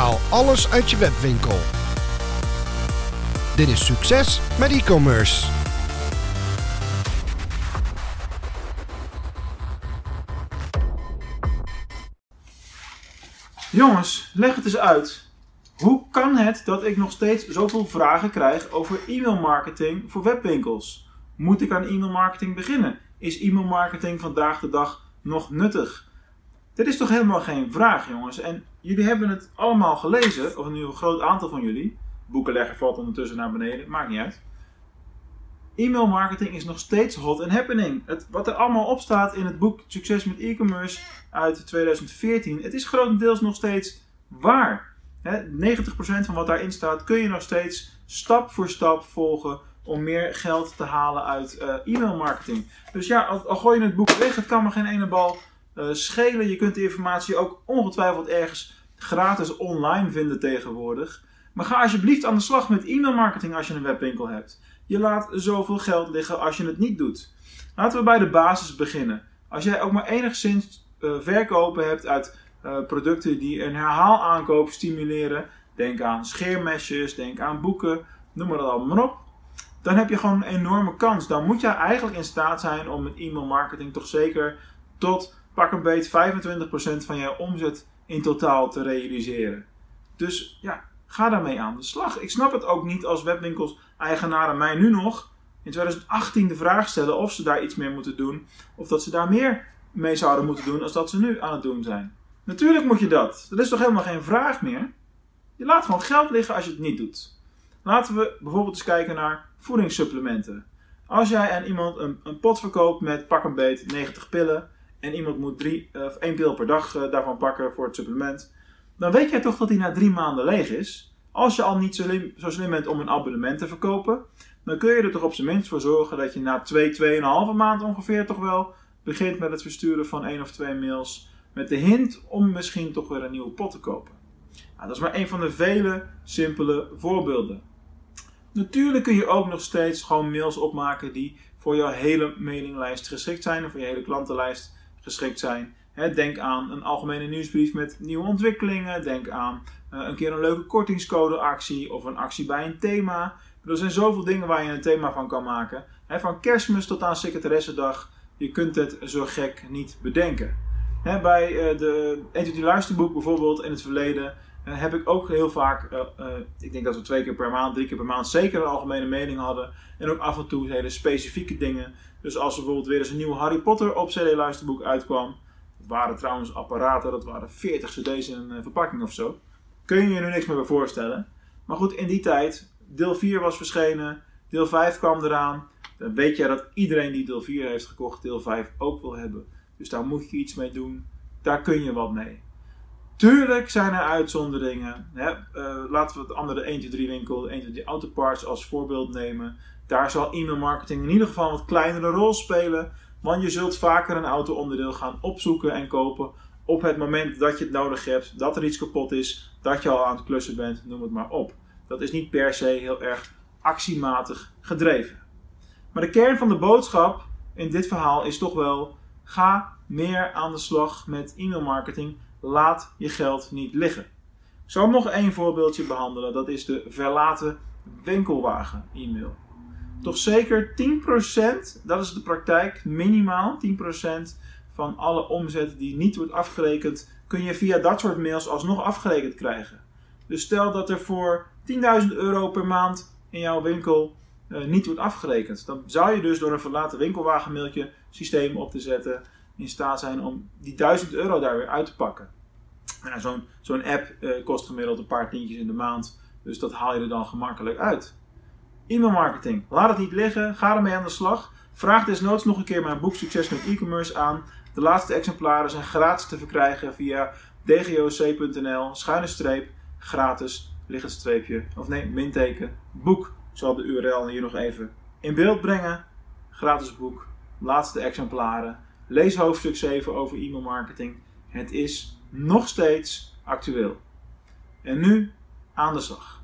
Haal alles uit je webwinkel. Dit is succes met e-commerce. Jongens, leg het eens uit. Hoe kan het dat ik nog steeds zoveel vragen krijg over e-mailmarketing voor webwinkels? Moet ik aan e-mailmarketing beginnen? Is e-mailmarketing vandaag de dag nog nuttig? Dit is toch helemaal geen vraag, jongens. En jullie hebben het allemaal gelezen, of nu een groot aantal van jullie. Boekenlegger valt ondertussen naar beneden, maakt niet uit. E-mailmarketing is nog steeds hot and happening. Het, wat er allemaal op staat in het boek Succes met e-commerce uit 2014, het is grotendeels nog steeds waar. Hè, 90% van wat daarin staat kun je nog steeds stap voor stap volgen om meer geld te halen uit uh, e-mailmarketing. Dus ja, al, gooi je het boek weg, het kan maar geen ene bal schelen. Je kunt de informatie ook ongetwijfeld ergens gratis online vinden tegenwoordig. Maar ga alsjeblieft aan de slag met e-mailmarketing als je een webwinkel hebt. Je laat zoveel geld liggen als je het niet doet. Laten we bij de basis beginnen. Als jij ook maar enigszins uh, verkopen hebt uit uh, producten die een herhaalaankoop stimuleren, denk aan scheermesjes, denk aan boeken, noem maar dat allemaal op. Dan heb je gewoon een enorme kans. Dan moet je eigenlijk in staat zijn om met e-mail marketing toch zeker tot pak een beet 25% van je omzet in totaal te realiseren. Dus ja, ga daarmee aan de slag. Ik snap het ook niet als webwinkels eigenaren mij nu nog in 2018 de vraag stellen of ze daar iets mee moeten doen. Of dat ze daar meer mee zouden moeten doen als dat ze nu aan het doen zijn. Natuurlijk moet je dat. Dat is toch helemaal geen vraag meer? Je laat gewoon geld liggen als je het niet doet. Laten we bijvoorbeeld eens kijken naar voedingssupplementen. Als jij aan iemand een, een pot verkoopt met pak een beet 90 pillen en iemand moet drie, of één pil per dag uh, daarvan pakken voor het supplement, dan weet jij toch dat hij na drie maanden leeg is. Als je al niet zo slim, zo slim bent om een abonnement te verkopen, dan kun je er toch op zijn minst voor zorgen dat je na 2, twee, 2,5 maand ongeveer toch wel begint met het versturen van één of twee mails met de hint om misschien toch weer een nieuwe pot te kopen. Nou, dat is maar een van de vele simpele voorbeelden. Natuurlijk kun je ook nog steeds gewoon mails opmaken die voor jouw hele mailinglijst geschikt zijn of voor je hele klantenlijst geschikt zijn. denk aan een algemene nieuwsbrief met nieuwe ontwikkelingen. Denk aan uh, een keer een leuke kortingscodeactie of een actie bij een thema. Er zijn zoveel dingen waar je een thema van kan maken. van kerstmis tot aan secretaressendag. Je kunt het zo gek niet bedenken. bij uh, de Entity Luisterboek bijvoorbeeld in het verleden heb ik ook heel vaak, ik denk dat we twee keer per maand, drie keer per maand zeker een algemene mening hadden. En ook af en toe hele specifieke dingen. Dus als er bijvoorbeeld weer eens een nieuw Harry Potter op CD luisterboek uitkwam. Dat waren trouwens apparaten, dat waren 40 cd's in een verpakking of zo. Kun je je nu niks meer bij voorstellen. Maar goed, in die tijd, deel 4 was verschenen, deel 5 kwam eraan. Dan weet je dat iedereen die deel 4 heeft gekocht, deel 5 ook wil hebben. Dus daar moet je iets mee doen. Daar kun je wat mee. Tuurlijk zijn er uitzonderingen. Hè? Uh, laten we het andere 1, 2, 3 winkel, 1, 2, 3 autoparts als voorbeeld nemen. Daar zal e-mailmarketing in ieder geval een wat kleinere rol spelen. Want je zult vaker een auto-onderdeel gaan opzoeken en kopen op het moment dat je het nodig hebt, dat er iets kapot is, dat je al aan het klussen bent, noem het maar op. Dat is niet per se heel erg actiematig gedreven. Maar de kern van de boodschap in dit verhaal is toch wel: ga meer aan de slag met e-mailmarketing. Laat je geld niet liggen. Ik zal nog één voorbeeldje behandelen. Dat is de verlaten winkelwagen e-mail. Toch zeker 10%, dat is de praktijk, minimaal 10% van alle omzet die niet wordt afgerekend, kun je via dat soort mails alsnog afgerekend krijgen. Dus stel dat er voor 10.000 euro per maand in jouw winkel uh, niet wordt afgerekend. Dan zou je dus door een verlaten winkelwagenmailtje systeem op te zetten in staat zijn om die 1000 euro daar weer uit te pakken. Zo'n zo'n app uh, kost gemiddeld een paar tientjes in de maand, dus dat haal je er dan gemakkelijk uit. E-mail marketing, laat het niet liggen, ga ermee aan de slag. Vraag desnoods nog een keer mijn boek Succes met e-commerce aan. De laatste exemplaren zijn gratis te verkrijgen via dgoc.nl, schuine streep, gratis, liggend streepje, of nee, minteken, boek. Ik zal de URL hier nog even in beeld brengen. Gratis boek, laatste exemplaren. Lees hoofdstuk 7 over e-mail marketing. Het is nog steeds actueel. En nu aan de slag.